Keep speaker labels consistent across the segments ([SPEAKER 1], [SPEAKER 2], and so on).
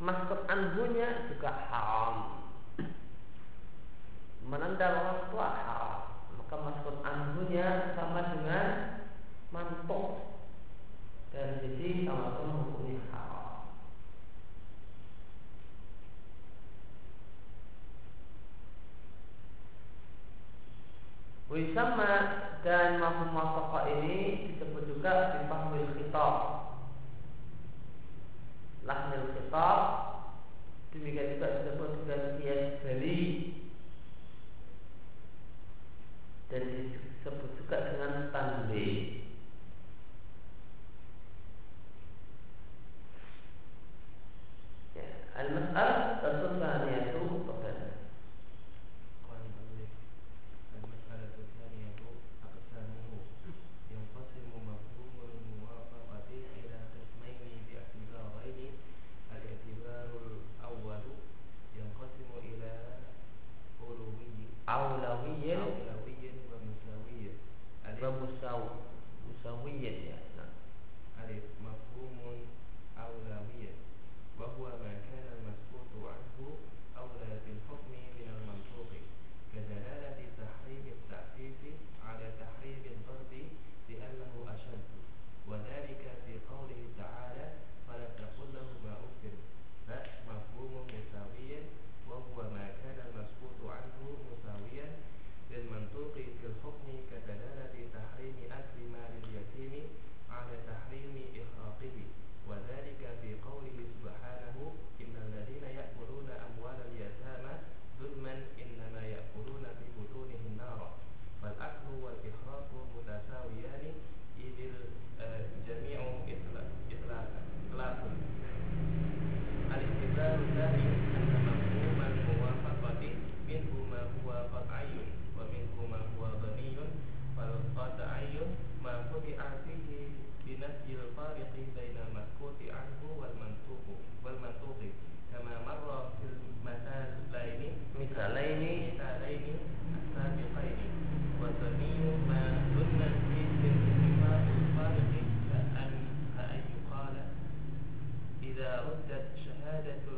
[SPEAKER 1] Masuk anhunya juga haram. Menendang orang tua haram. Maka masuk anhunya sama dengan mantok Dan jadi sama-sama hukumnya haram. Wisama dan mafhum wasafa ini disebut juga bifahmil kitab, Lahnil kitab demikian juga adapun gantian Bali. Dan disebut juga dengan tanbih
[SPEAKER 2] ya al-mas'alah هو قطعي ومنه ما هو ظني والقطعي ما قطع فيه بنفي الفارق بين المسكوت عنه والمنطوق والمنطوق. كما مر في المثالين
[SPEAKER 1] مثالين.
[SPEAKER 2] مثالين السابقين. والظني ما ظن فيه الاتفاق الفارق كأن يقال إذا ردت شهادة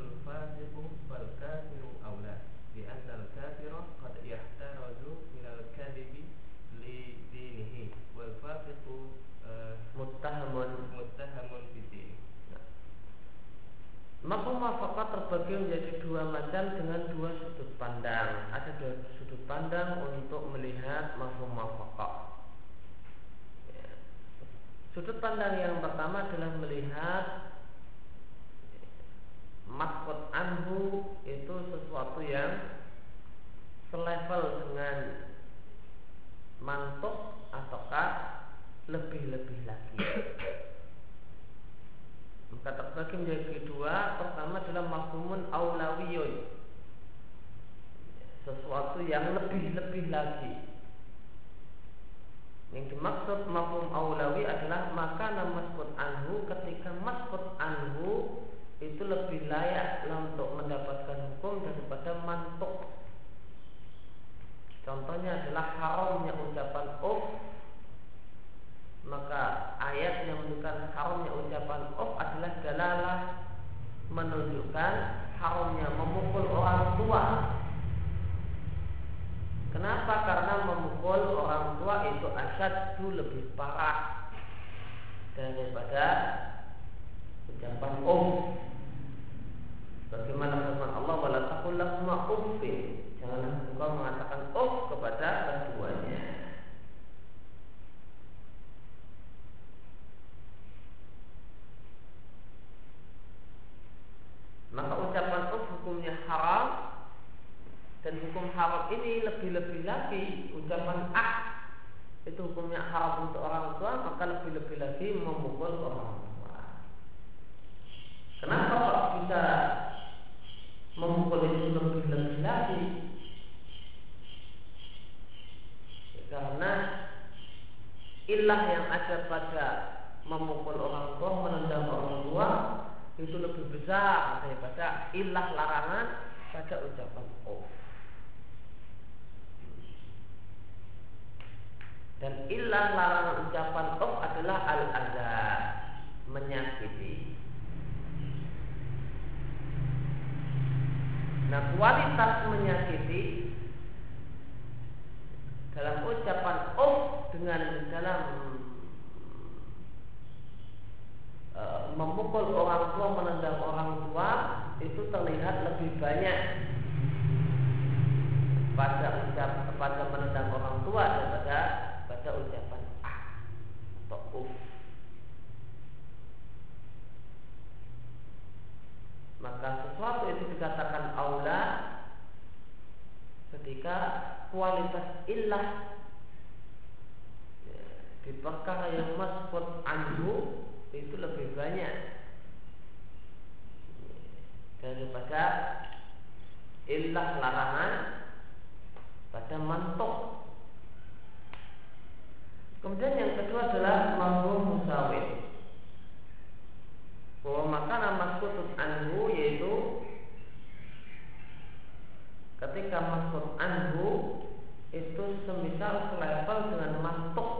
[SPEAKER 1] Maka muafakat terbagi menjadi dua macam dengan dua sudut pandang. Ada dua sudut pandang untuk melihat mafhum muafakat. Ya. Sudut pandang yang pertama adalah melihat makot anhu itu sesuatu yang selevel dengan mantuk ataukah lebih-lebih lagi. Maka terbagi menjadi dua. Pertama adalah mafhumun aulawiyun sesuatu yang lebih-lebih lagi. Yang dimaksud mafhum aulawi adalah maka maskut anhu ketika maskut anhu itu lebih layak untuk mendapatkan hukum daripada mantuk. Contohnya adalah haramnya ucapan of maka ayat yang menunjukkan haramnya ucapan of adalah dalalah menunjukkan haramnya memukul orang tua Kenapa? Karena memukul orang tua itu asyadu lebih parah daripada ucapan um. Bagaimana firman Allah wala taqul lahuma uffin. Janganlah engkau mengatakan uff kepada keduanya. Maka ucapan uff hukumnya haram dan hukum haram ini lebih-lebih lagi ucapan ah itu hukumnya haram untuk orang tua maka lebih-lebih lagi memukul orang tua. Kenapa kok bisa memukul itu lebih-lebih lagi? Karena ilah yang ada pada memukul orang tua, menendang orang tua itu lebih besar daripada ilah larangan pada ucapan oh. Dan ilah larangan ucapan of adalah al-adha Menyakiti. Nah kualitas menyakiti Dalam ucapan of Dengan dalam e, Memukul orang tua Menendang orang tua Itu terlihat lebih banyak pada ucap pada menendang orang tua daripada pada ucapan ah atau uf. Maka sesuatu itu dikatakan aula ketika kualitas illah ya, di perkara yang masbut anhu itu lebih banyak daripada illah larangan pada mantuk Kemudian yang kedua adalah musawir. Bahwa makanan maksud anhu yaitu ketika maksud anhu itu semisal selevel dengan mantuk.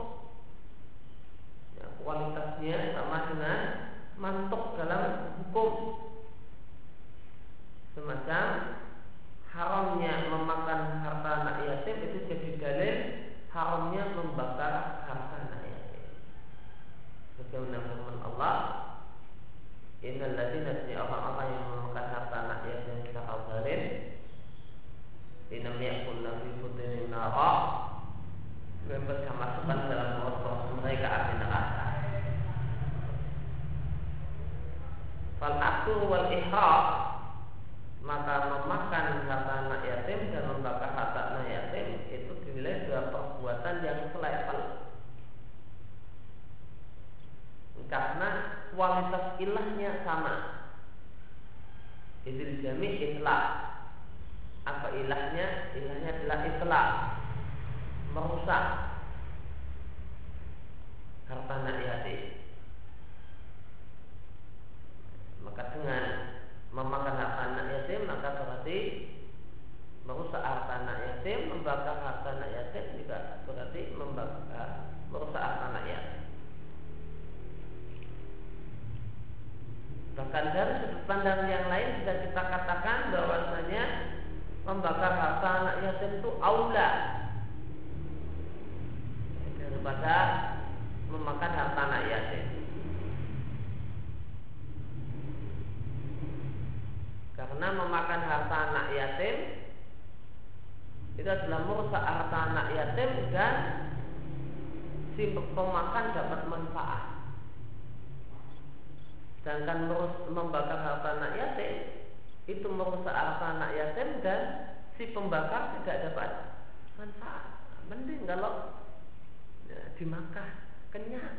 [SPEAKER 1] Ya, kualitasnya sama dengan mantuk dalam hukum. Semacam haramnya memakan harta anak yatim itu jadi dalil haramnya membakar harta anak yatim. Bagaimana firman Allah, Innal ladzina orang-orang yang memakan harta anak yatim secara zalim, inam yakul fi butunin nara, mereka masukkan dalam perut mereka api neraka. Fal aktu wal ihraq maka memakan harta anak yatim dan membakar harta anak yatim itu dinilai dua perbuatan yang selevel. Karena kualitas ilahnya sama. Itu dijamin ikhlas. Apa ilahnya? Ilahnya adalah ikhlas. Merusak. Harta anak yatim. Maka dengan memakan harta anak yatim maka berarti merusak harta anak yatim, membakar harta anak yatim juga berarti membakar, merusak harta anak Bahkan dari sudut pandang yang lain bisa kita katakan bahwasanya membakar harta anak yatim itu aula daripada memakan harta anak yatim. Karena memakan harta anak yatim itu adalah merusak harta anak yatim dan si pemakan dapat manfaat. Sedangkan membakar harta anak yatim itu merusak harta anak yatim dan si pembakar tidak dapat manfaat. Mending kalau ya, dimakan kenyang.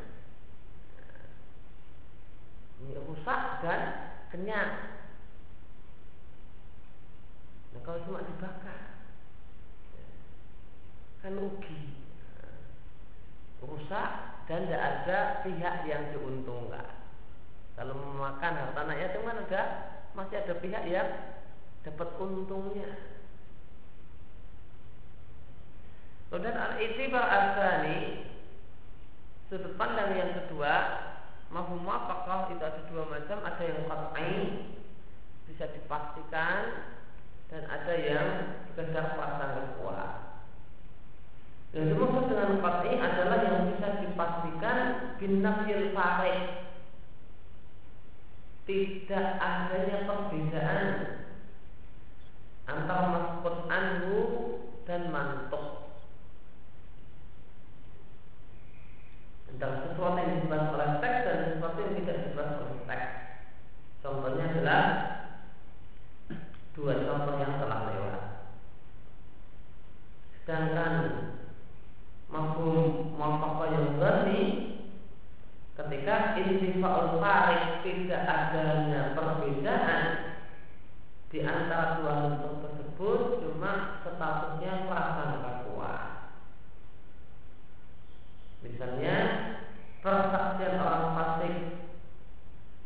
[SPEAKER 1] Ini rusak dan kenyang. Nah kalau cuma dibakar kan rugi rusak dan tidak ada pihak yang diuntungkan. Kalau memakan harta anak yatim kan ada masih ada pihak yang dapat untungnya. Kemudian al-itibar asani sudut pandang yang kedua mafhum apakah itu ada dua macam ada yang qat'i bisa dipastikan dan ada yang sekedar prasangka kuat yang dimaksud dengan ini adalah yang bisa dipastikan binafil farid tidak adanya perbedaan antara maskut anhu dan mantuk. Antara sesuatu yang dibahas oleh teks dan sesuatu yang tidak dibahas oleh teks. Contohnya adalah dua contoh yang telah lewat sedangkan mafhum muwafaqah yang berni ketika intifa'ul farik tidak adanya perbedaan di antara dua bentuk tersebut cuma statusnya prasangka kuat. Misalnya persaksian orang fasik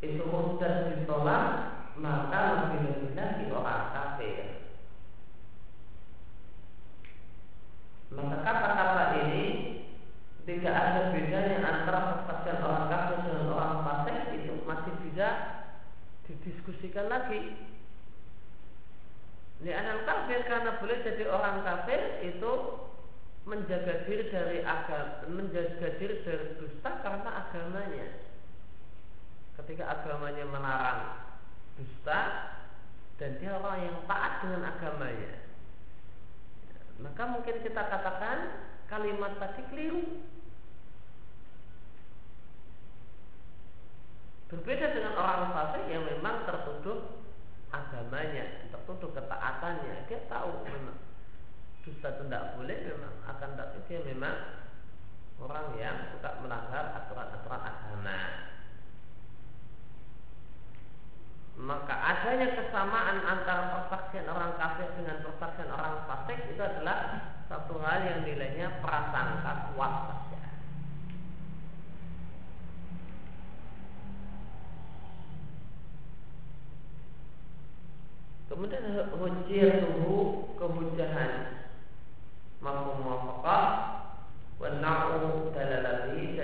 [SPEAKER 1] itu mudah ditolak maka lebih-lebih lagi orang kafir. Maka kata-kata ini tidak ada didiskusikan lagi. Ini anak kafir karena boleh jadi orang kafir itu menjaga diri dari agama, menjaga diri dari dusta karena agamanya. Ketika agamanya melarang dusta dan dia orang yang taat dengan agamanya maka mungkin kita katakan kalimat tadi keliru. Berbeda dengan agamanya, tertuduh ketaatannya. Dia tahu memang dusta itu tidak boleh, memang akan tapi dia memang orang yang suka melanggar aturan-aturan agama maka adanya kesamaan antara persaksian orang kafir dengan persaksian orang fasik itu adalah satu hal yang nilainya prasangka kuat saja. Kemudian hujir tubuh kehujahan mampu muafakah Wana'u dalalati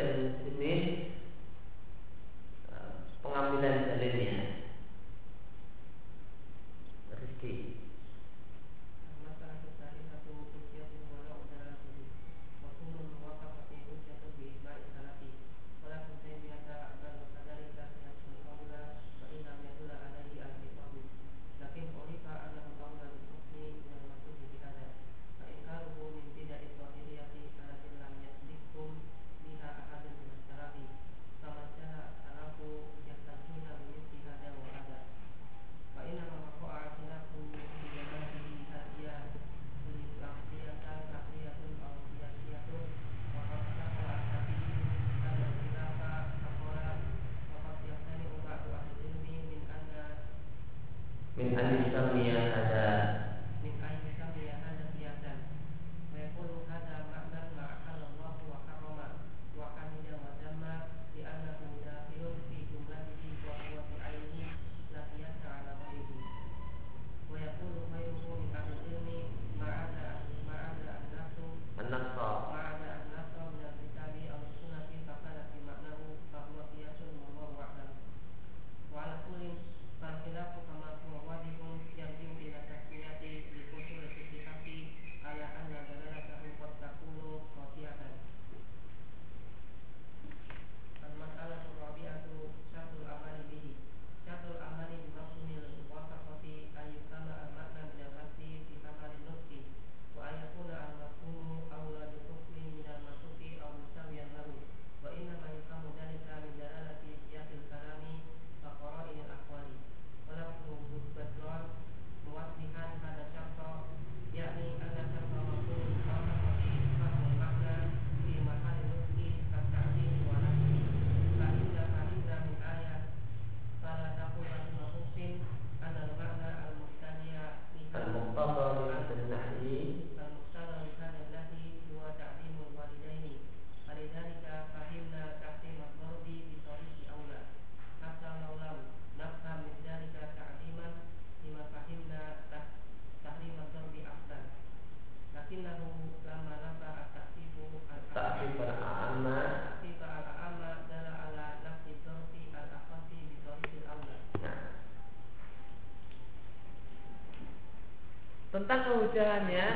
[SPEAKER 1] kehujahannya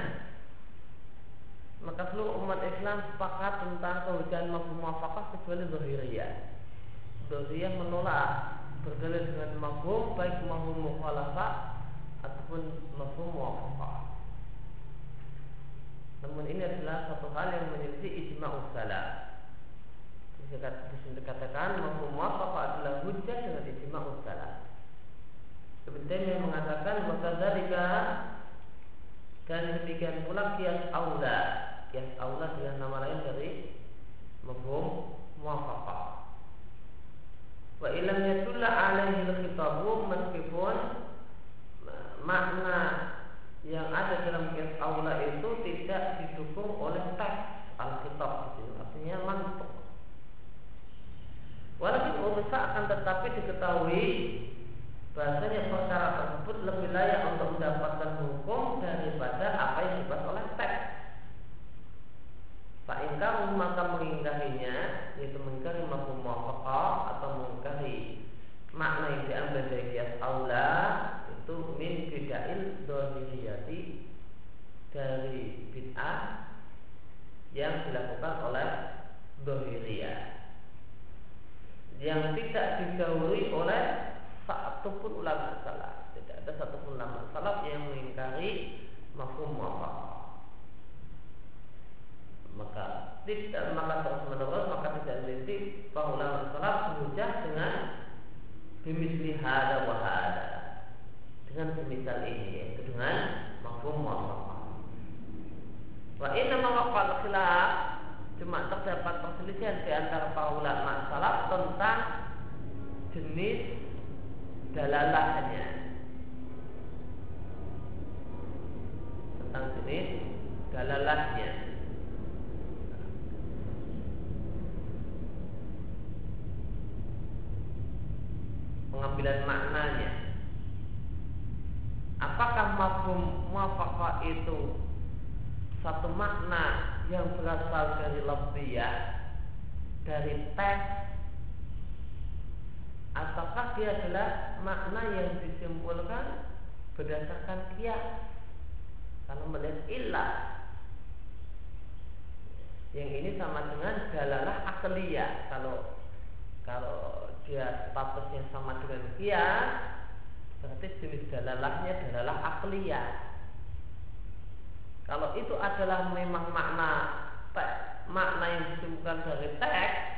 [SPEAKER 1] maka seluruh umat Islam sepakat tentang kehujahan mafhum muafakah kecuali Zahiriyah. Zahiriyah menolak berdalil dengan mafhum baik mafhum mukhalafah ataupun mafhum muafakah. Namun ini adalah satu hal yang menyelisih ijma salah. Bisa dikatakan mafhum muafakah adalah hujah dengan ijma salah. Sebenarnya yang mengatakan wakadzalika dan demikian pula kias aula. Kias aula adalah nama lain dari mafhum muafaqah. Wa ilam yadulla alaihi al-khitabu meskipun makna yang ada dalam kias aula itu tidak didukung oleh teks al-khitab artinya mantuk. Walaupun urusan akan tetapi diketahui bahasanya perkara tersebut lebih layak untuk mendapatkan hukum daripada apa yang dibahas oleh teks. Pak ingkar maka mengingkarinya yaitu mengingkari mafhum muwafaqah atau mengingkari makna yang diambil dari kias aula itu min bidail dohiriyati dari bid'ah yang dilakukan oleh dohiriyah yang tidak digauli oleh satupun ulama salaf. Tidak ada satupun ulama salaf yang mengingkari mafhum muwafaqah maka tidak maka terus menerus maka tidak berarti para ulama salaf dengan bimisli hada wa hada. Dengan semisal ini yaitu dengan mafhum muwafaqah wa inna mawaqal khilaf cuma terdapat perselisihan di antara para ulama salaf tentang jenis dalalahnya tentang jenis dalalahnya pengambilan maknanya. Apakah mafhum muafaqah itu satu makna yang berasal dari lafziyah dari teks ataukah dia adalah makna yang disimpulkan berdasarkan kias? Karena melihat ilah yang ini sama dengan dalalah akliyah. Kalau kalau dia statusnya sama dengan kias berarti jenis dalalahnya dalalah akliyah. Kalau itu adalah memang makna makna yang disimpulkan dari teks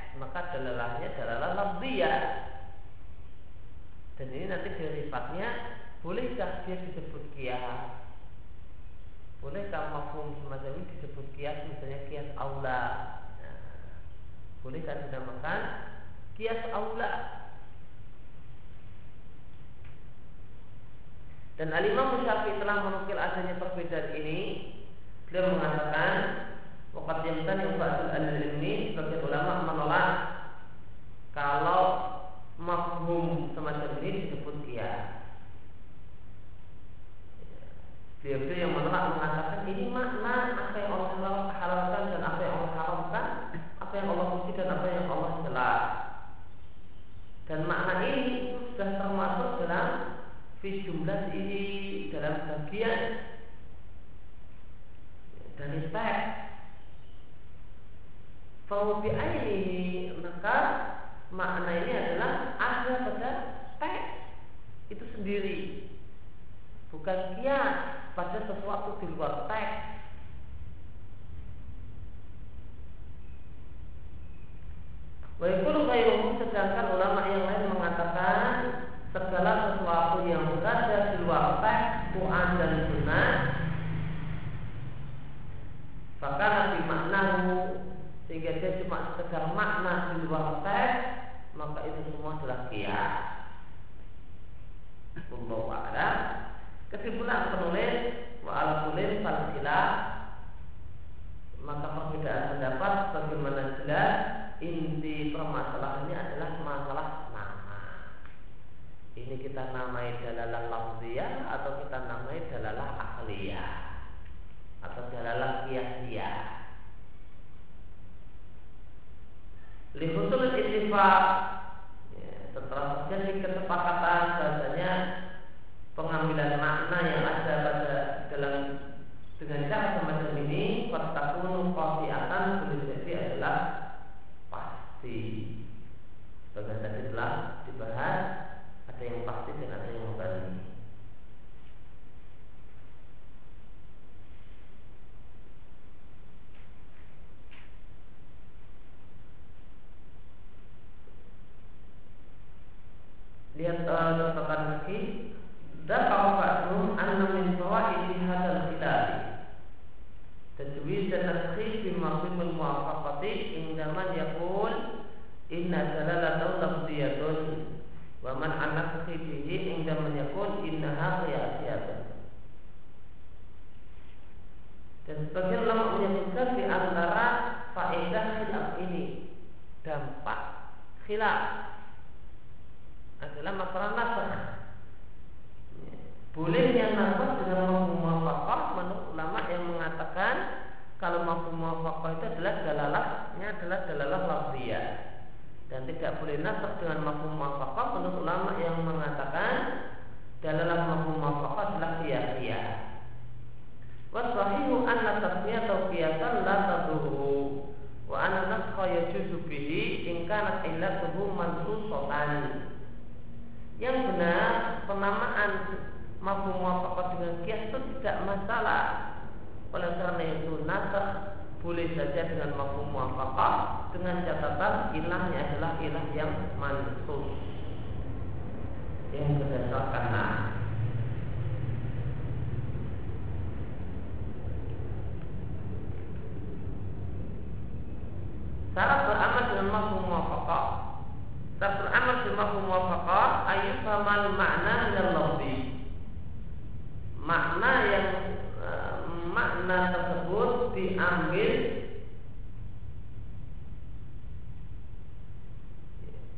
[SPEAKER 1] tersebut diambil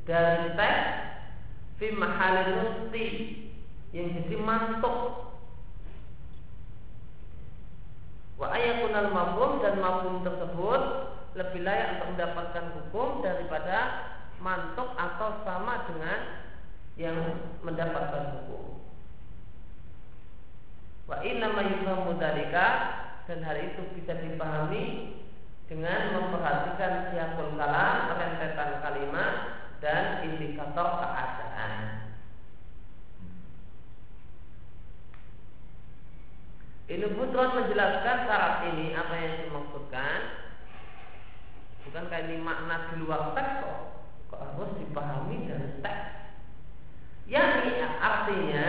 [SPEAKER 1] dari teks fi musti yang jadi mantuk wa ayakunal mafhum dan mafhum tersebut lebih layak untuk mendapatkan hukum daripada mantuk atau sama dengan yang mendapatkan hukum. Wa inna ma yufahamu dan hal itu bisa dipahami dengan memperhatikan siapul kalam, rentetan kalimat dan indikator keadaan. Ini Budron menjelaskan syarat ini apa yang dimaksudkan. Bukan kayak ini makna di luar teks kok. Kok harus dipahami dari teks. Yang artinya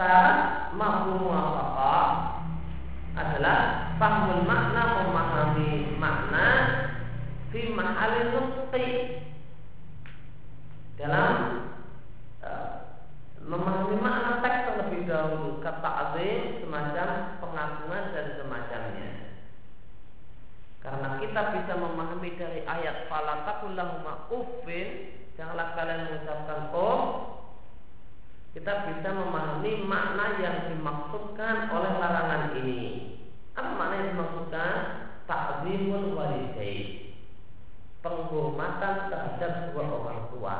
[SPEAKER 1] syarat mampu muwafaqah adalah pahmul makna memahami makna fi mahalin nutqi. Dalam uh, memahami makna teks terlebih dahulu kata azim semacam pengagungan dan semacamnya. Karena kita bisa memahami dari ayat falatakullahuma uffin janganlah kalian mengucapkan oh kita bisa memahami makna yang dimaksudkan oleh larangan ini. Apa makna yang dimaksudkan? Ta'zimul walidain. Penghormatan terhadap dua orang tua.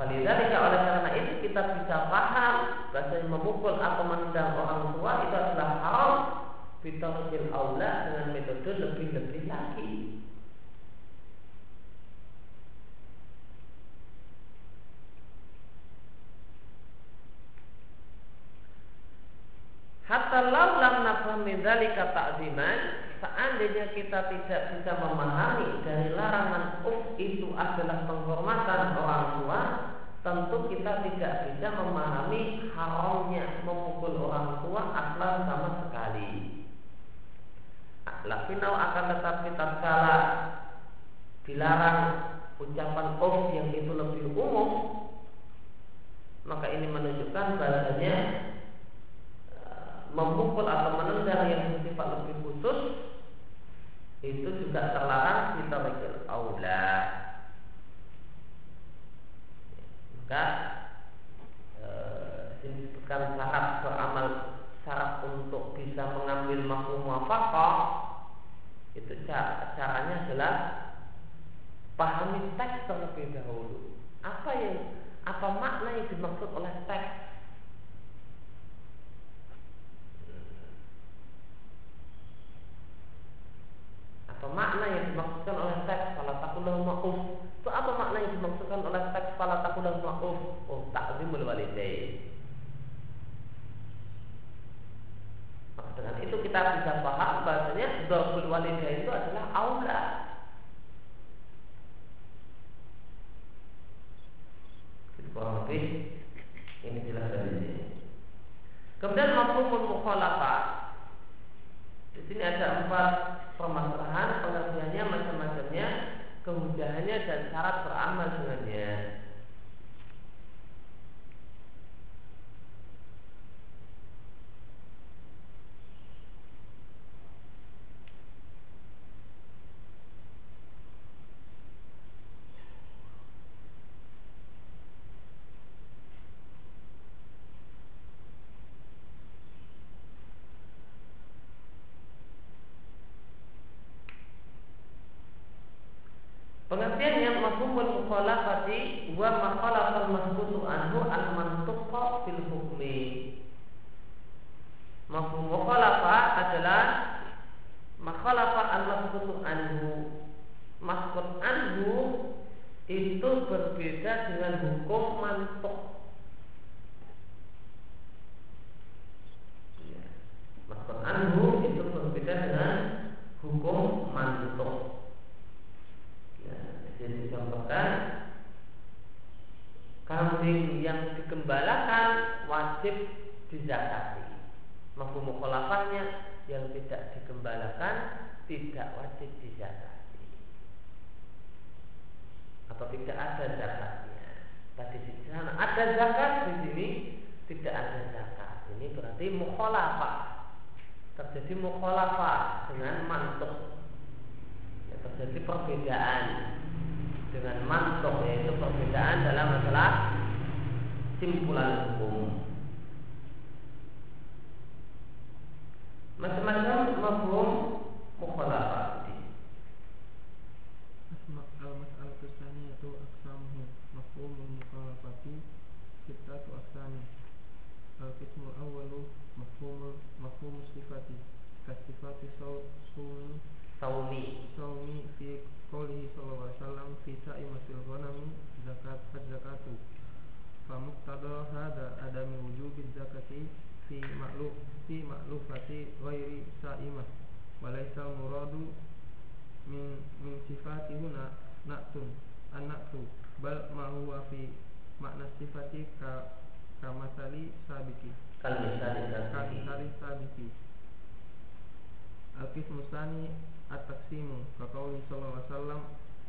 [SPEAKER 1] Walidhalika oleh karena itu kita bisa paham bahasa memukul atau menendang orang tua itu adalah haram Fitarjil aula dengan metode lebih-lebih lagi Hatta lau lam nafhami dzalika ta'ziman, seandainya kita tidak bisa memahami dari larangan uf itu adalah penghormatan orang tua, tentu kita tidak bisa memahami haramnya memukul orang tua aslan sama sekali. Lakinau akan tetapi tatkala dilarang ucapan uf yang itu lebih umum, maka ini menunjukkan bahasanya memukul atau menendang yang bersifat lebih khusus itu juga terlarang kita bagi aula. Maka eh, disebutkan syarat beramal syarat untuk bisa mengambil mafhum muwafaqah itu caranya adalah pahami teks terlebih dahulu. Apa yang apa makna yang dimaksud oleh teks atau makna yang dimaksudkan oleh teks salah falatakulah ma'uf itu apa makna yang dimaksudkan oleh teks salah falatakulah ma'uf oh takzimul walidai dengan itu kita bisa paham bahasanya Dharful walidai itu adalah aula. Kurang lebih ini jelas dari sini. Kemudian mampu mukhalafah. Di sini ada empat permasalahan, pengertiannya macam-macamnya, kemudahannya dan syarat beramal dengannya. Pengertiannya mafhumul mukhalafati wa makhalafal masbutu anhu al mantuqa fil hukmi. Mafhum mukhalafah adalah makhalafa al masbutu anhu. Masbut anhu itu berbeda dengan hukum mantuk. Ya. Masbut anhu itu berbeda dengan hukum mantuk jadi dicontohkan kambing yang digembalakan wajib dizakati. Mafhum mukhalafahnya yang tidak digembalakan tidak wajib dizakati. Atau tidak ada zakatnya. Tadi di sana ada zakat di sini tidak ada zakat. Ini berarti mukhalafah. Terjadi mukhalafah dengan mantuk. Ya, terjadi perbedaan dengan mantok yaitu perbedaan dalam masalah simpulan hukum. Macam-macam mafhum mukhalafah
[SPEAKER 3] ini. Al-mas'al tsani itu aqsamuhu mafhum mukhalafati sittatu. Al-qismu awwalu mafhum mafhum sifati kasifati saumi
[SPEAKER 1] saumi
[SPEAKER 3] saumi fi sallallahu alaihi wasallam fi sa'imatil ghanami zakat zakatu fa muqtada hada adami wujubi zakati fi ma'luf fi ma'lufati ghairi sa'imah. Walaysa muradu min min sifati huna na'tun anaktu bal ma huwa fi makna sifati ka kamasali sabiki.
[SPEAKER 1] Kamisali
[SPEAKER 3] sabiki. Al-Qismu at-taqsimu kaqauli sallallahu alaihi wasallam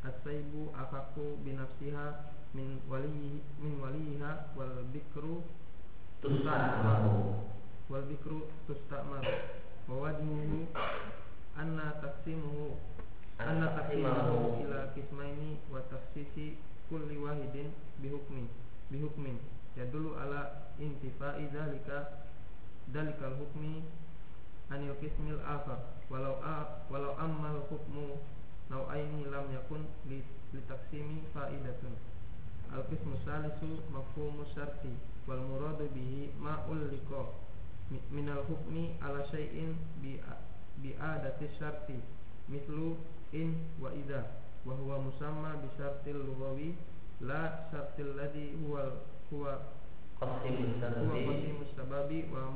[SPEAKER 3] as-saibu akaku binafsiha min wali min waliha wal bikru
[SPEAKER 1] tusamaru
[SPEAKER 3] wal bikru tustamaru. Wa wajhuhu anna taqsimuhu anna taqsimuhu ila qismaini wa tafsisi kulli wahidin bihukmin bihukmin. Yadullu ala intifa'i dalika dalikal hukmi anil qismil akhar. Walau a walau ammal hukmu nau'aini lam yakun li, li taksimi faidatun al qismu salisu mafhumu syarti wal muradu bihi ma ulliqa minal hukmi ala syai'in bi bi adati syarti mislu in wa idza wa huwa musamma bi syartil lughawi la syartil ladhi huwa huwa qasimus sababi. wa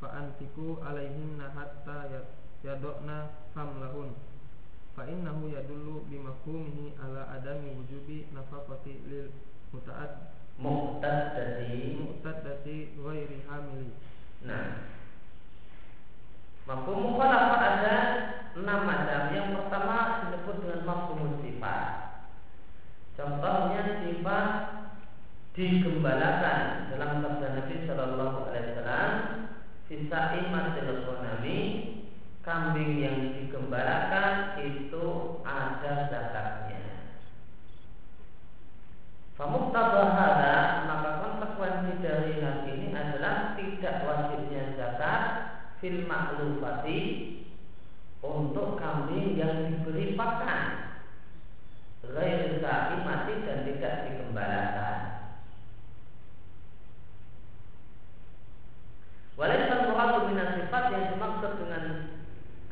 [SPEAKER 3] fa antiku alaihinna hatta yadokna hamlahun. Fa innahu yadullu bimafhumihi ala adami wujubi nafaqati lil muta'ad
[SPEAKER 1] muqtaddati
[SPEAKER 3] muqtaddati ghairi hamili.
[SPEAKER 1] Nah. Mafhum mukhalafah ada? Enam macam. Yang pertama disebut dengan mafhum sifat. Contohnya sifat digembalakan dalam sabda Nabi Shallallahu Alaihi Wasallam Sisa imatil konami Kambing yang digembalakan itu ada zakatnya. Famuktabahara Maka konsekuensi dari hal ini adalah Tidak wajibnya zakat Fil maklufati Untuk kambing yang diberi pakan. Ghair mati dan tidak digembalakan Walaupun muradu minas sifat yang dimaksud dengan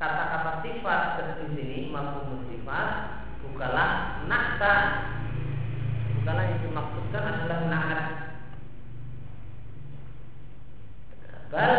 [SPEAKER 1] kata-kata sifat di sini mampu sifat bukanlah nakta bukanlah yang dimaksudkan adalah naat bal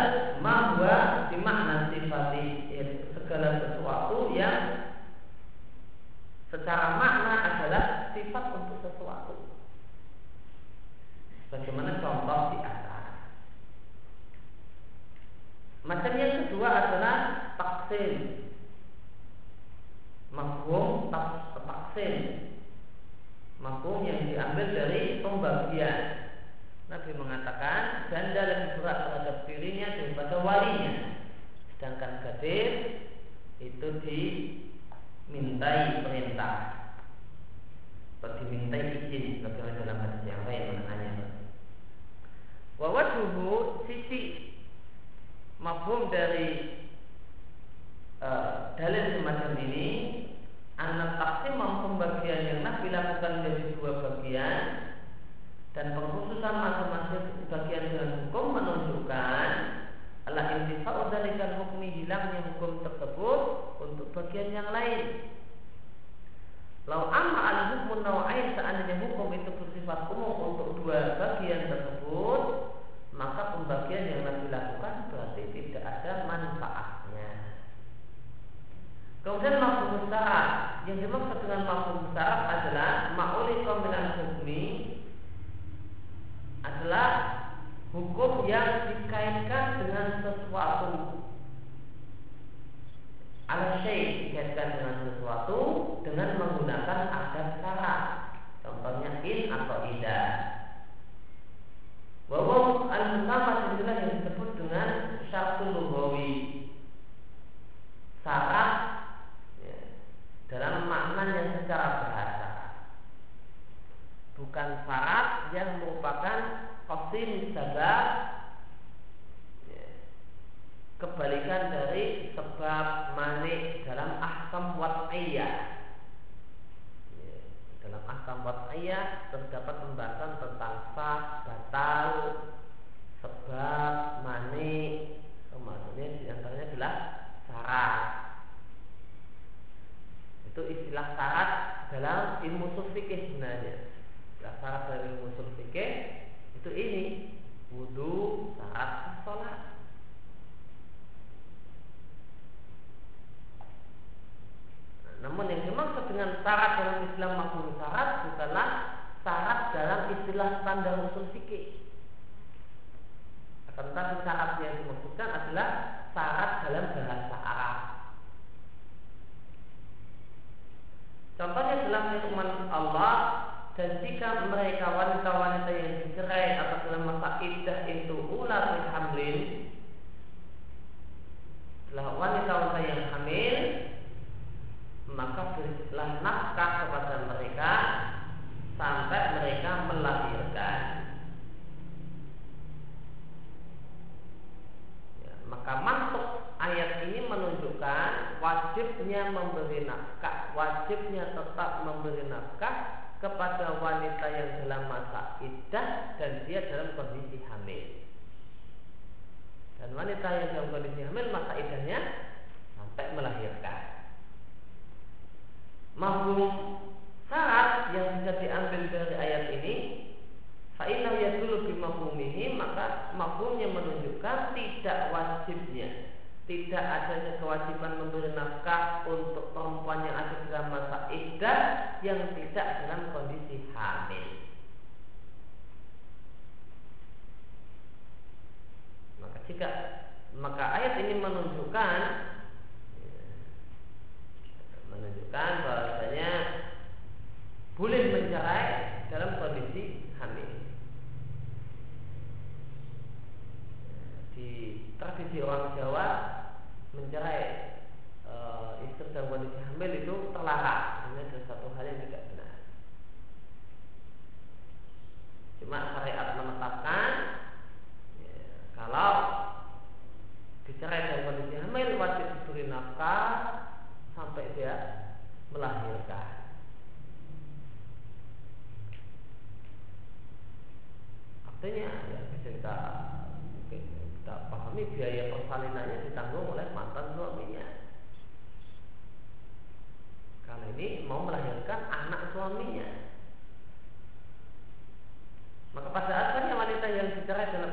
[SPEAKER 1] WhatsApp boleh mencerai dalam kondisi hamil. Di tradisi orang Jawa mencerai e, istri dalam kondisi hamil itu terlarang. Ini adalah satu hal yang tidak benar. Cuma syariat menetapkan ya, kalau dicerai dalam kondisi hamil wajib diberi nafkah sampai dia melahirkan. Maksudnya ya, bisa kita kita pahami biaya persalinannya ditanggung oleh mantan suaminya. Kali ini mau melahirkan anak suaminya. Maka pada asalnya wanita yang dicerai dalam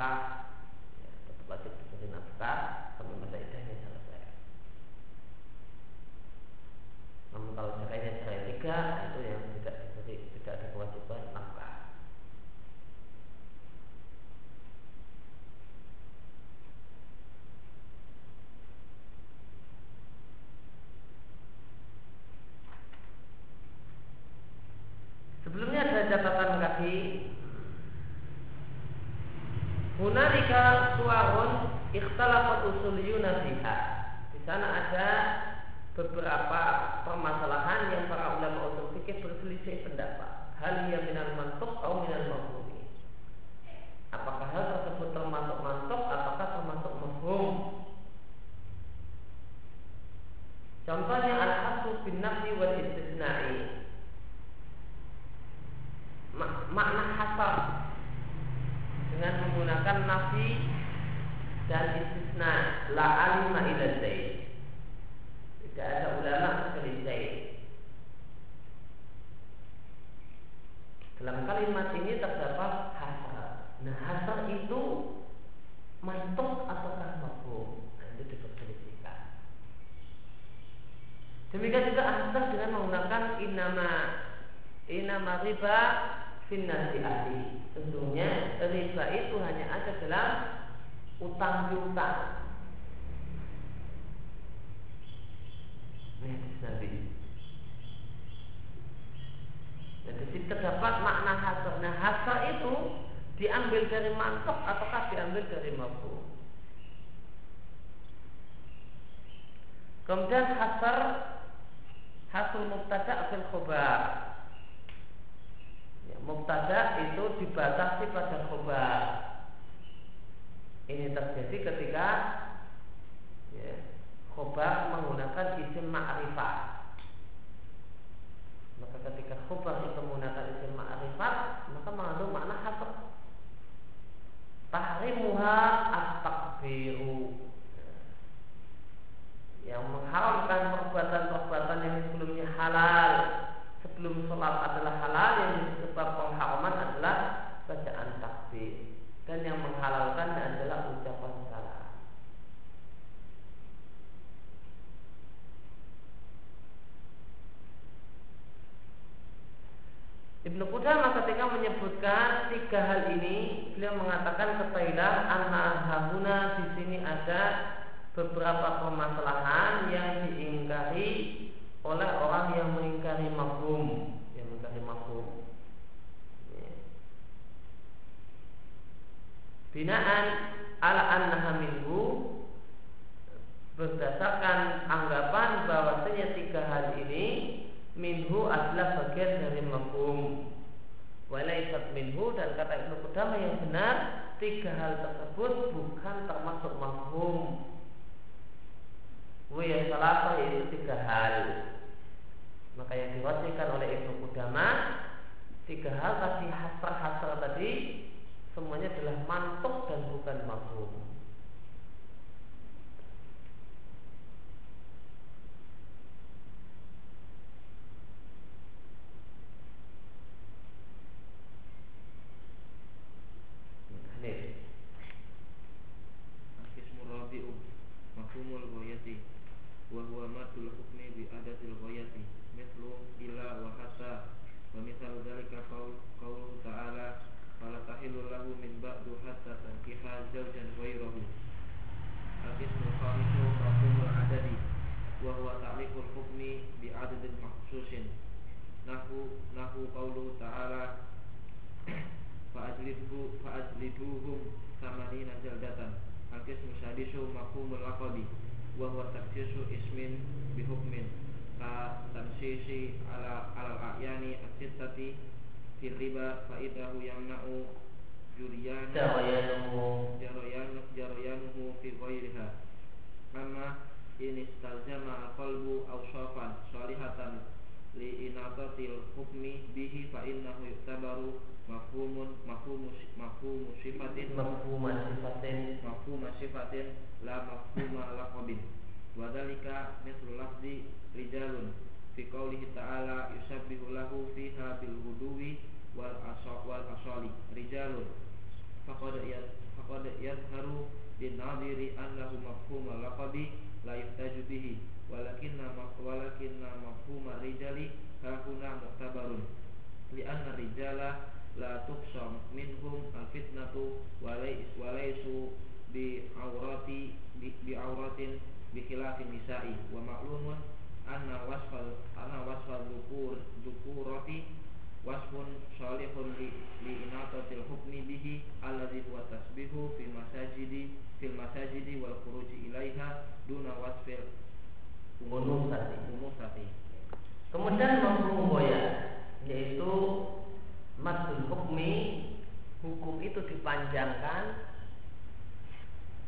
[SPEAKER 1] nafkah wajib diberi nafkah sampai masa idahnya selesai. Namun kalau cerainya cerai tiga itu yang tidak diberi tidak ada kewajiban nafkah. Sebelumnya ada catatan kaki suarun ikhtalafat usuliyuna fiha. Di sana ada beberapa permasalahan yang para ulama usul fikih berselisih pendapat. Hal yang minal mantuk atau minal mafhumi. Apakah hal tersebut termasuk mantuk ataukah termasuk mafhum? Contohnya al-hasu bin nafi wal istisna'i. Makna hasar dengan menggunakan nafi dan istisna la alima ila zaid. Tidak ada ulama kecuali zaid. Dalam kalimat ini terdapat hasar. Nah, hasar itu mantuk ataukah mafhum? Nah, itu diperselisihkan. Demikian juga hasar dengan menggunakan inama inama riba finnasi ahli. Tentunya riba itu hanya ada dalam utang piutang. Ini Nabi. Dan terdapat makna hasar. Nah hasar itu diambil dari mantok ataukah diambil dari mampu? Kemudian hasar hasil mubtada fil khobar. Ya, itu dibatasi pada khobar. Ini terjadi ketika ya, khobar menggunakan isim ma'rifat. Maka ketika khobar itu menggunakan isim ma'rifat, maka mengandung makna hasr. Tahrimuha at-takbiru yang mengharamkan perbuatan-perbuatan yang sebelumnya halal sebelum sholat adalah halal yang disebab pengharaman adalah bacaan takbir dan yang menghalalkan adalah ucapan salam. Qudamah ketika menyebutkan tiga hal ini, beliau mengatakan ketahuilah anak hahuna di sini ada beberapa permasalahan yang diingkari oleh orang yang mengingkari mafhum, yang mengingkari mafhum. binaan ala annaha minhu berdasarkan anggapan bahwasanya tiga hal ini minhu adalah bagian dari mafhum walaisat minhu dan kata Ibnu Qudamah yang benar tiga hal tersebut bukan termasuk mafhum yang salah yaitu tiga hal maka yang diwasikan oleh Ibnu Qudamah tiga hal tadi hasar-hasar tadi semuanya adalah mantuk dan bukan mafhum.
[SPEAKER 4] hahuna muktabarun li anna rijala la tuksam minhum al-fitnatu walaisu bi aurati bi, bi auratin bi khilafin nisa'i. Wa ma'lumun anna wasfal anna wasfal dukur dukurati
[SPEAKER 3] wasfun salihun li, li inatatil hukmi bihi alladhi huwa tasbihu fil masajidi fil masajidi wal khuruji ilaiha duna wasfil
[SPEAKER 1] umum
[SPEAKER 3] umusati
[SPEAKER 1] Kemudian mafhum boya yaitu madul hukmi hukum itu dipanjangkan.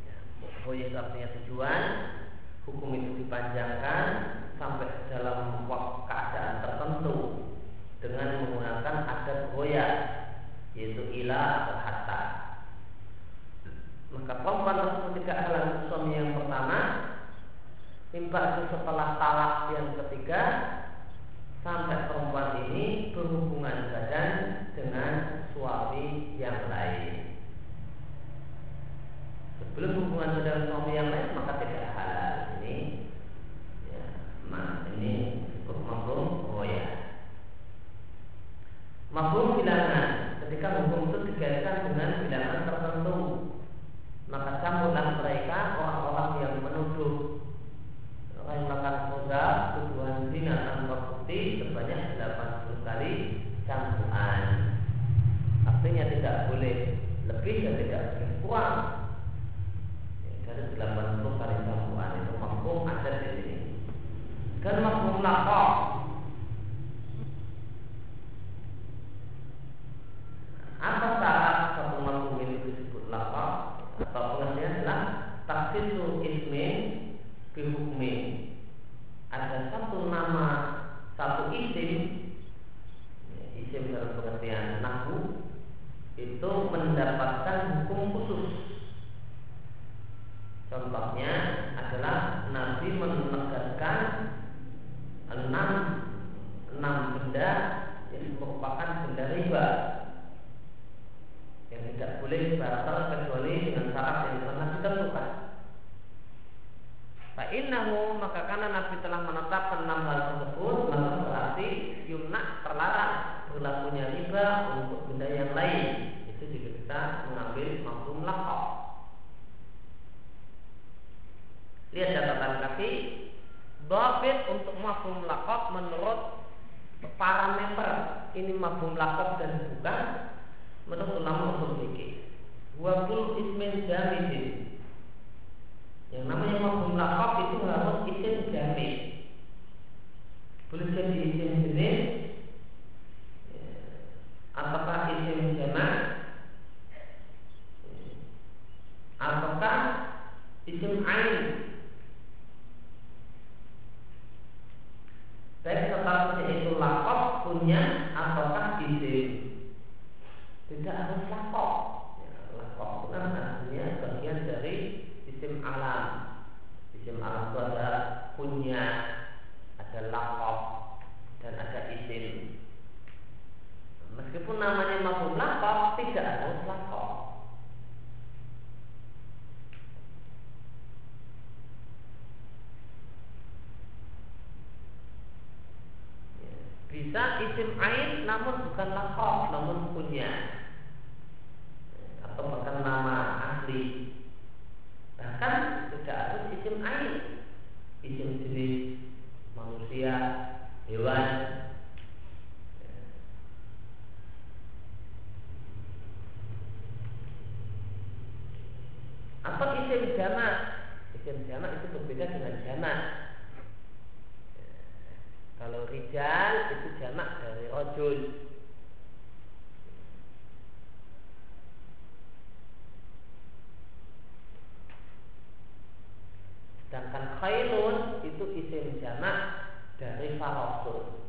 [SPEAKER 1] Ya, boya itu artinya tujuan hukum itu dipanjangkan sampai dalam keadaan tertentu dengan menggunakan adat boya yaitu ila atau hatta maka perempuan tersebut tidak suami yang pertama Mimba itu setelah talak yang ketiga sampai perempuan ini berhubungan badan dengan suami yang lain. Sebelum hubungan badan suami yang lain maka tidak halal ini. Ya, nah, ini disebut mafhum oh ya. Mafhum bilangan ketika hukum itu digariskan dengan bilangan tertentu maka campurlah mereka orang-orang yang menuduh orang yang melakukan khoda tuduhan zina tanpa bukti sebanyak 80 kali campuran artinya tidak boleh lebih dan tidak boleh kurang dari 80 kali campuran itu. Mampu ada di sini. Dan mampu lakok apa syarat satu mampu ini disebut lakok atau pengertian adalah taksisu ismin bihukmi. Ada satu nama satu isim. Isim dalam pengertian nahu itu mendapatkan hukum khusus contohnya adalah Nabi menegaskan enam enam benda yang merupakan benda riba yang tidak boleh batal kecuali dengan syarat yang pernah ditentukan. Fa'innahu maka karena Nabi telah menetapkan enam hal tersebut maka berarti yumna terlarang berlakunya riba untuk benda yang lain. Itu juga kita mengambil mafhum lakok. Lihat catatan kaki. Babit untuk mafhum lakok menurut para member ini mafhum lakok dan bukan menurut ulama usul fikih. Wakul ismin jamidin. Yang namanya mafhum lakab itu harus isim jamid. Boleh jadi isim jenis ya, apakah isim jamak ataukah isim ain baik statusnya itu lakab punya ataukah isim tidak harus lakop ya, lakop itu kan artinya bagian dari isim alam. Isim alam itu ada punya ada lakop dan ada isim. Meskipun namanya mafhum lakop tidak harus lakop Ya, bisa isim ain namun bukan lakop namun punya. Atau bahkan nama asli bahkan tidak harus isim ain. Isim jenis manusia hewan. Atau isim jamak isim jamak itu berbeda dengan jamak kalau rijal itu jamak dari rojul Sedangkan khairun itu isim jamak dari farosul.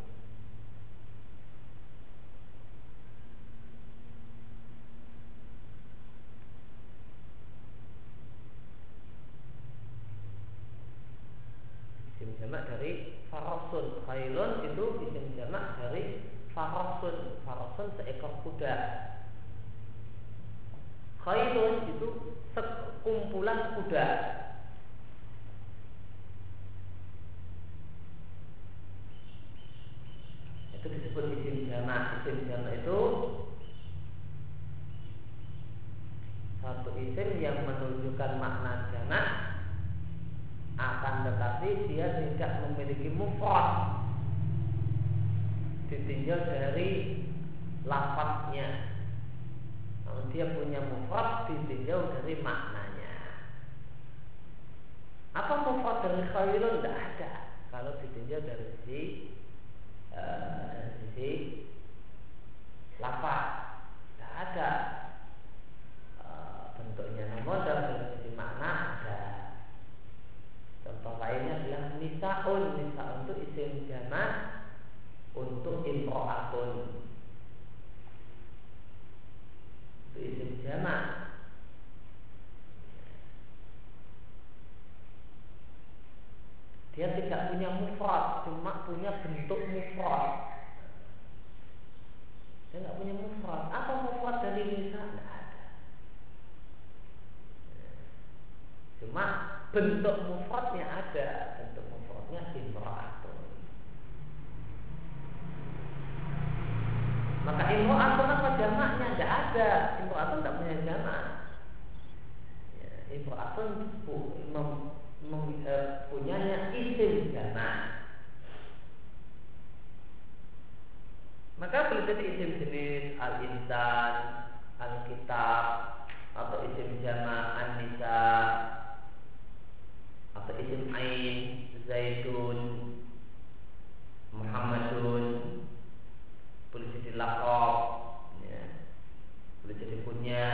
[SPEAKER 1] Isim jamak dari farosul. Khairun itu isim jamak dari farosul. Farosul seekor kuda. Khairun itu sekumpulan kuda. itu disebut isim jamak isim jamak itu satu isim yang menunjukkan makna jamak akan tetapi dia tidak memiliki mufrad ditinjau dari lafaznya Namun dia punya mufrad ditinjau dari maknanya Apa mufrad dari khairun? Tidak ada Kalau ditinjau dari sisi uh, Dari sisi Lafaz Tidak ada uh, Bentuknya namun dari sisi makna ada Contoh lainnya adalah nisaun Nisaun itu isim jamaah untuk imro'atun itu isim jamak dia tidak punya mufrad cuma punya bentuk mufrad dia tidak punya mufrad apa mufrad dari nisa tidak ada cuma bentuk mufradnya ada bentuk mufradnya imro'atun Maka imro'atun apa jamaknya? Tidak ada. Imro'atun tidak punya jamak. Ya, imro'atun mem, mem, eh, isim jamak. Maka boleh jadi isim jenis al-insan, al-kitab, atau isim jamak an-nisa, atau isim ain, zaitun, Muhammadun, boleh jadi lakop ya. boleh jadi punya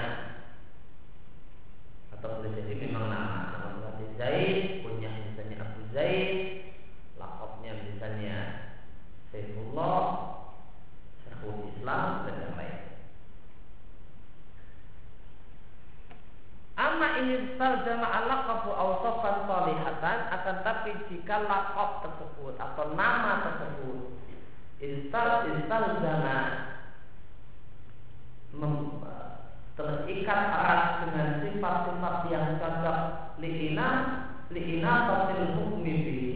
[SPEAKER 1] atau boleh jadi memang nama nama berarti Zaid punya misalnya Abu Zaid lakopnya misalnya Saifullah Syekhul Islam dan yang lain Saljama alaqabu awsafan salihatan akan tapi jika lakop tersebut atau nama tersebut istal istal zana terikat erat dengan sifat-sifat yang cocok liina liina fasil hukmi bihi.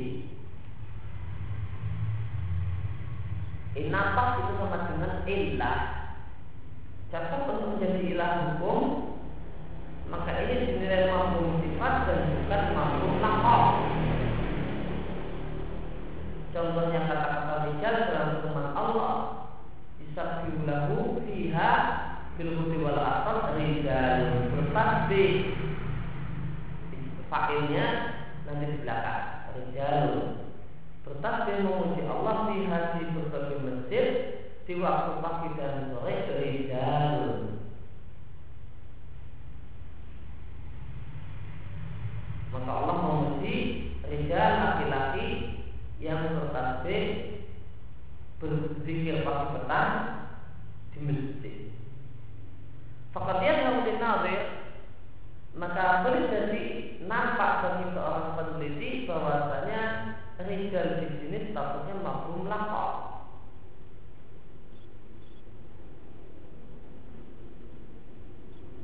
[SPEAKER 1] Inafas itu sama dengan ilah. Cocok untuk menjadi ilah hukum Maka ini dinilai mampu mampu lakop Contohnya kata-kata rijal dalam firman Allah Isabbihu lahu fiha fil hudi wal asal rijal bertasbih. Fa'ilnya nanti di belakang Rijal. Bertasbih memuji Allah fiha di berbagai masjid Di waktu pagi dan sore Rijal Maka Allah memuji Rijal laki-laki yang bertasbih berzikir pagi petang di masjid. Fakat yang nazir maka boleh jadi nampak bagi seorang peneliti bahwasanya rijal di sini statusnya mafhum lakop.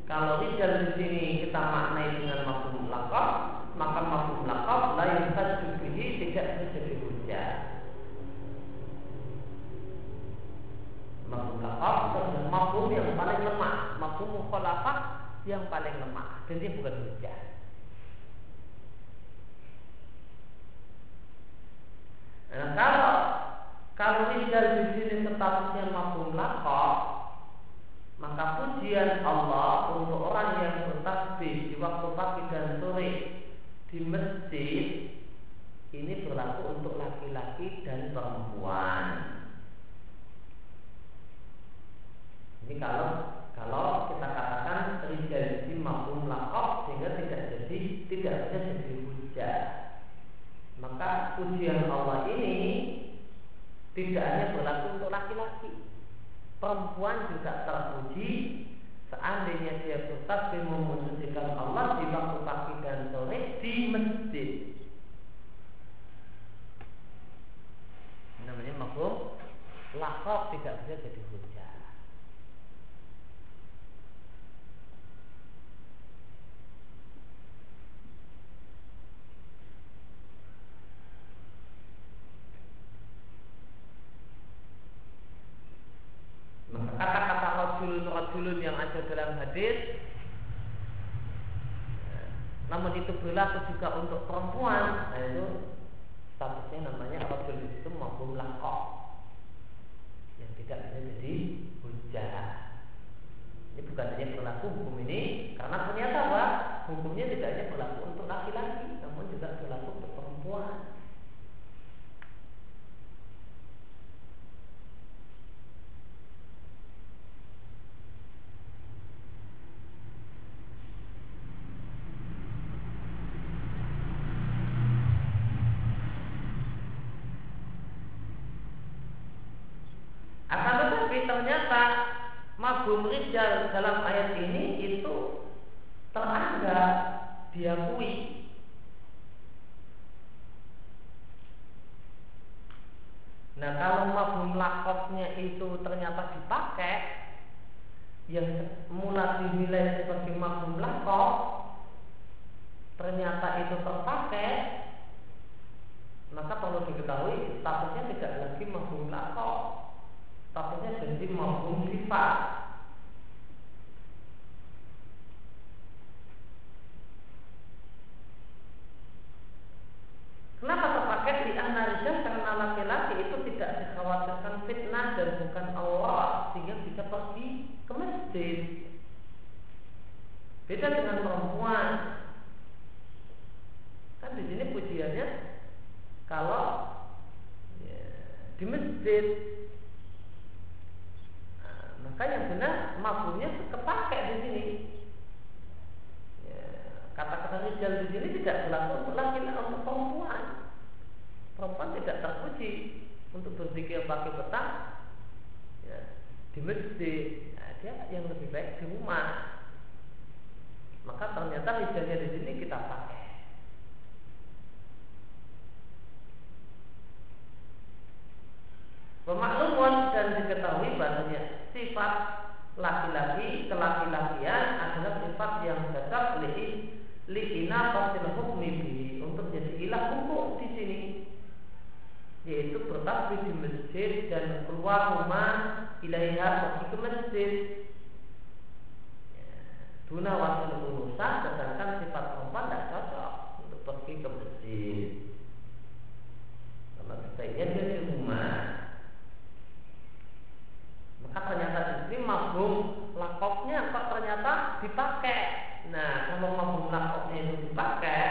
[SPEAKER 1] Kalau rijal di sini kita maknai yang paling lemah dan dia bukan hujah. Nah, kalau kalau rijal di sini statusnya mafhum laqab, maka pujian Allah untuk orang yang bertasbih di waktu pagi dan sore di masjid ini berlaku untuk laki-laki dan perempuan. Ini kalau kalau kita katakan rijal di mafhum lakop sehingga tidak jadi tidak bisa jadi hujah. Maka pujian Allah ini tidak hanya berlaku untuk laki-laki. Perempuan juga terpuji seandainya dia bertasbih memujikan Allah di waktu pagi dan sore di masjid. namanya mafhum lakop tidak bisa jadi kata-kata rojulun rojulun yang ada dalam hadis. Namun itu berlaku juga untuk perempuan. Nah itu statusnya namanya rojulun itu maupun melakok yang tidak bisa jadi hujah. Ini bukan hanya berlaku hukum ini karena ternyata apa? Hukumnya tidak hanya berlaku Ternyata mabum rijal dalam ayat ini itu teranggap diakui. Nah kalau mabum lakotnya itu ternyata dipakai yang mula dinilai sebagai mabum lakot ternyata itu terpakai maka perlu diketahui statusnya tidak lagi mabum lakot statusnya jadi mafhum sifat Kenapa terpakai di rijal karena laki-laki itu tidak dikhawatirkan fitnah dan bukan Allah sehingga bisa pergi ke masjid. Beda dengan perempuan. Kan di sini pujiannya kalau ya, di masjid maka yang benar mafhumnya kepake di sini. Ya, kata-kata rijal di sini tidak berlaku untuk laki untuk perempuan. Perempuan tidak terpuji untuk berpikir pakai petang ya, di masjid. Ya, dia yang lebih baik di rumah. Maka ternyata rijalnya di sini kita pakai. Pemakluman dan diketahui bahasanya sifat laki-laki kelaki-lakian adalah sifat yang cocok li liina pasil hukmi untuk jadi ilah hukum di sini. Yaitu bertakbir di masjid dan keluar rumah ilaiha pergi ke masjid. Duna ya, wasil urusan sedangkan sifat perempuan tidak cocok untuk pergi ke masjid karena sebaiknya dia di rumah maka ternyata di sini mafhum lakopnya kok ternyata dipakai. Nah, kalau mafhum lakopnya itu dipakai,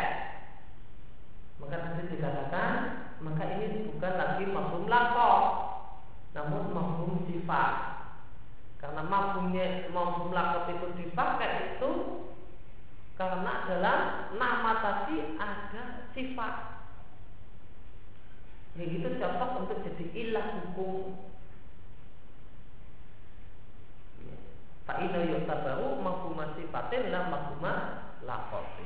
[SPEAKER 1] maka sini dikatakan maka ini bukan lagi mafhum lakop, namun mafhum sifat. Karena mafhumnya mafhum itu dipakai itu karena dalam nama tadi ada sifat. Yang itu cocok untuk jadi ilah hukum Fa'ina yutabaru mahkumah sifatin la mahkumah lakotin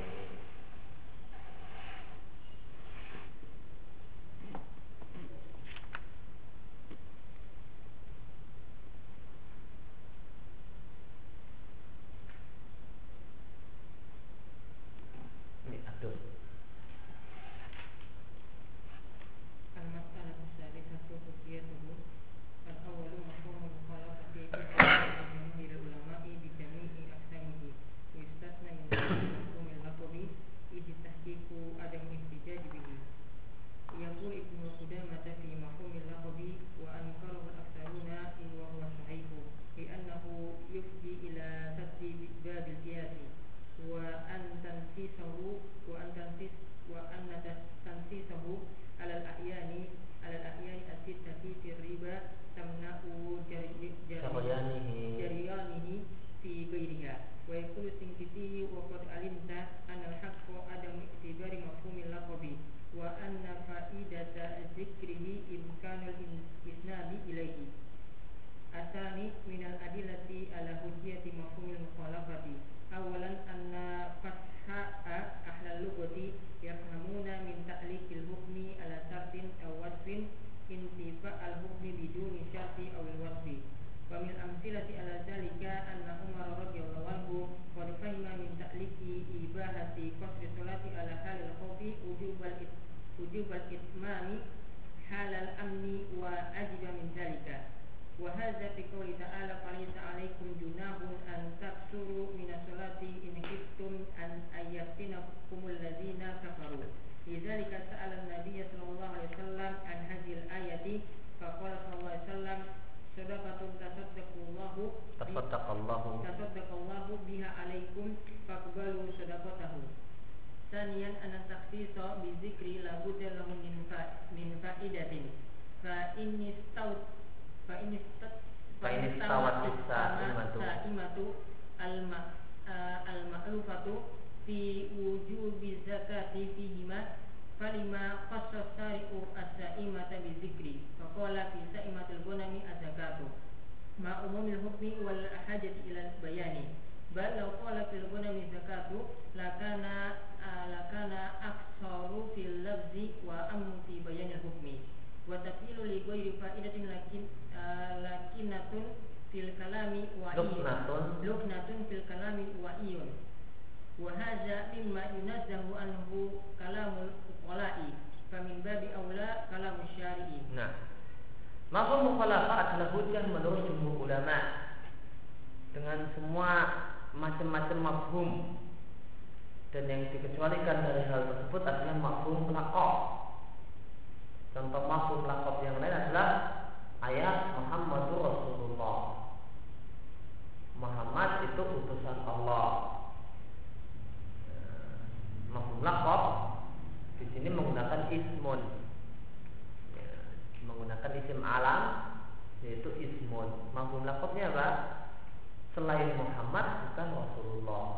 [SPEAKER 1] selain Muhammad bukan Rasulullah.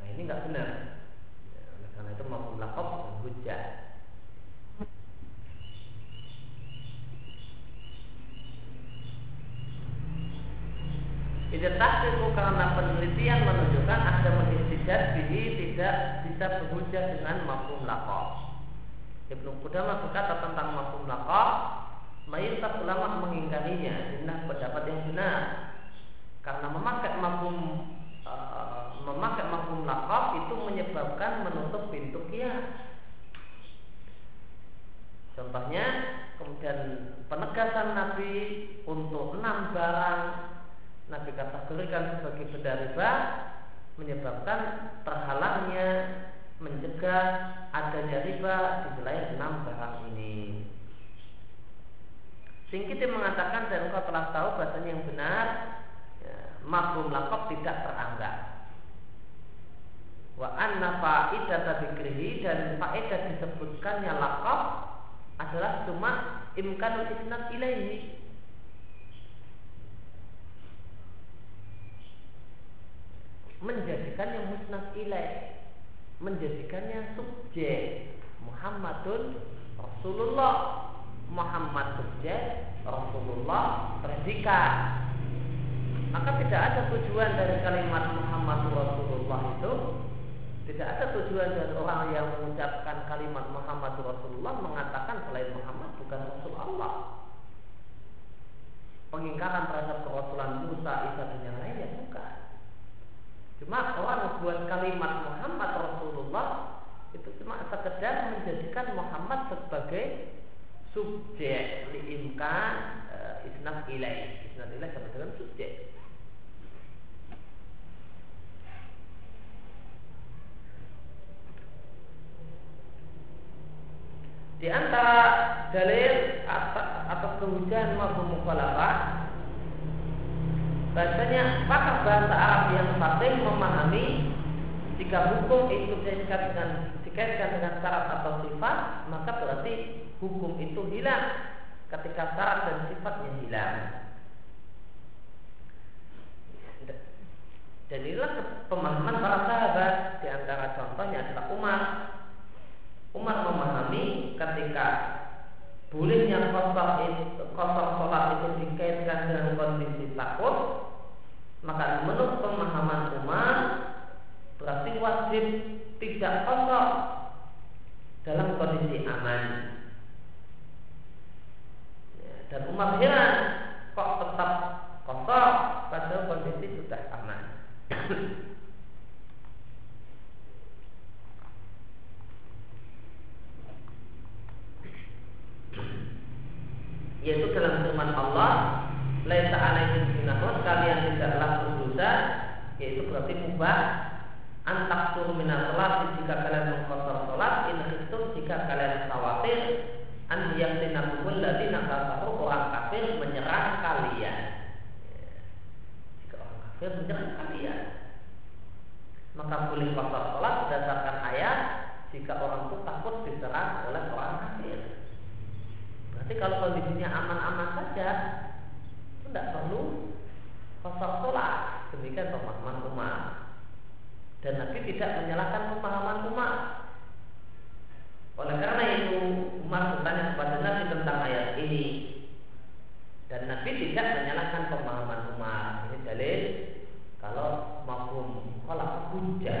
[SPEAKER 1] Nah ini nggak benar. Ya, karena itu mafhum lakob bukan hujah Tidak tahqiqu karena penelitian menunjukkan ada menistijat bihi tidak bisa berhujah dengan mafhum lakob. Ibnu Qudamah berkata tentang mafhum laqab mayoritas ulama mengingkarinya inilah pendapat yang benar karena memakai mafhum eh, memakai mafhum laqab itu menyebabkan menutup pintu kias contohnya kemudian penegasan Nabi untuk enam barang Nabi kategorikan sebagai benda riba menyebabkan terhalangnya mencegah adanya riba di wilayah enam barang ini. Singkiti mengatakan dan engkau telah tahu bahasanya yang benar mafhum lakob tidak teranggap. Wa anna fa'idah dzikrihi dan faedah disebutkannya lakob adalah cuma imkanul isnad ilaihi. Menjadikan yang musnad ilaih menjadikannya subjek Muhammadun Rasulullah. Muhammad subjek Rasulullah predikat maka tidak ada tujuan dari kalimat Muhammad Rasulullah itu. Tidak ada tujuan dari orang yang mengucapkan kalimat Muhammad Rasulullah mengatakan selain Muhammad bukan Rasul Allah. Pengingkaran terhadap kerasulan Musa, Isa dan yang lainnya bukan. Cuma orang buat kalimat Muhammad Rasulullah itu cuma sekedar menjadikan Muhammad sebagai subjek. Liimkan uh, isnad ilai isnad ilai sama dengan subjek di antara dalil atas, kehujahan mafhum mukhalafah bahasanya pakar bahasa Arab yang fasih memahami jika hukum itu dikaitkan dengan dikaitkan dengan syarat atau sifat maka berarti hukum itu hilang ketika syarat dan sifatnya hilang. Dan inilah pemahaman para sahabat di antara contohnya adalah Umar. Umar memahami ketika bolehnya kosong kosong sholat itu dikaitkan dengan kondisi takut maka menurut pemahaman Umar berarti wajib tidak kosong dalam kondisi aman. Ya, dan Umar heran kok tetap kosong pada kondisi sudah aman yaitu dalam firman Allah. Laisa alaikum junahun kalian tidaklah berdosa yaitu berarti mubah. Antak minal salat jika kalian mengkotor salat in khiftum jika kalian khawatir an yaqtinakumul ladina kafaru orang kafir menyerah kalian. Jika orang kafir menyerah kalian maka boleh kosor salat berdasarkan ayat. Jika orang itu takut diserang oleh tapi kalau kondisinya aman-aman saja, tidak perlu kosong sholat. Demikian pemahaman umat. Dan Nabi tidak menyalahkan pemahaman umat, Oleh karena itu, Umar bertanya kepada Nabi tentang ayat ini. Dan Nabi tidak menyalahkan pemahaman umat. Ini dalil kalau mafhum kolak hujah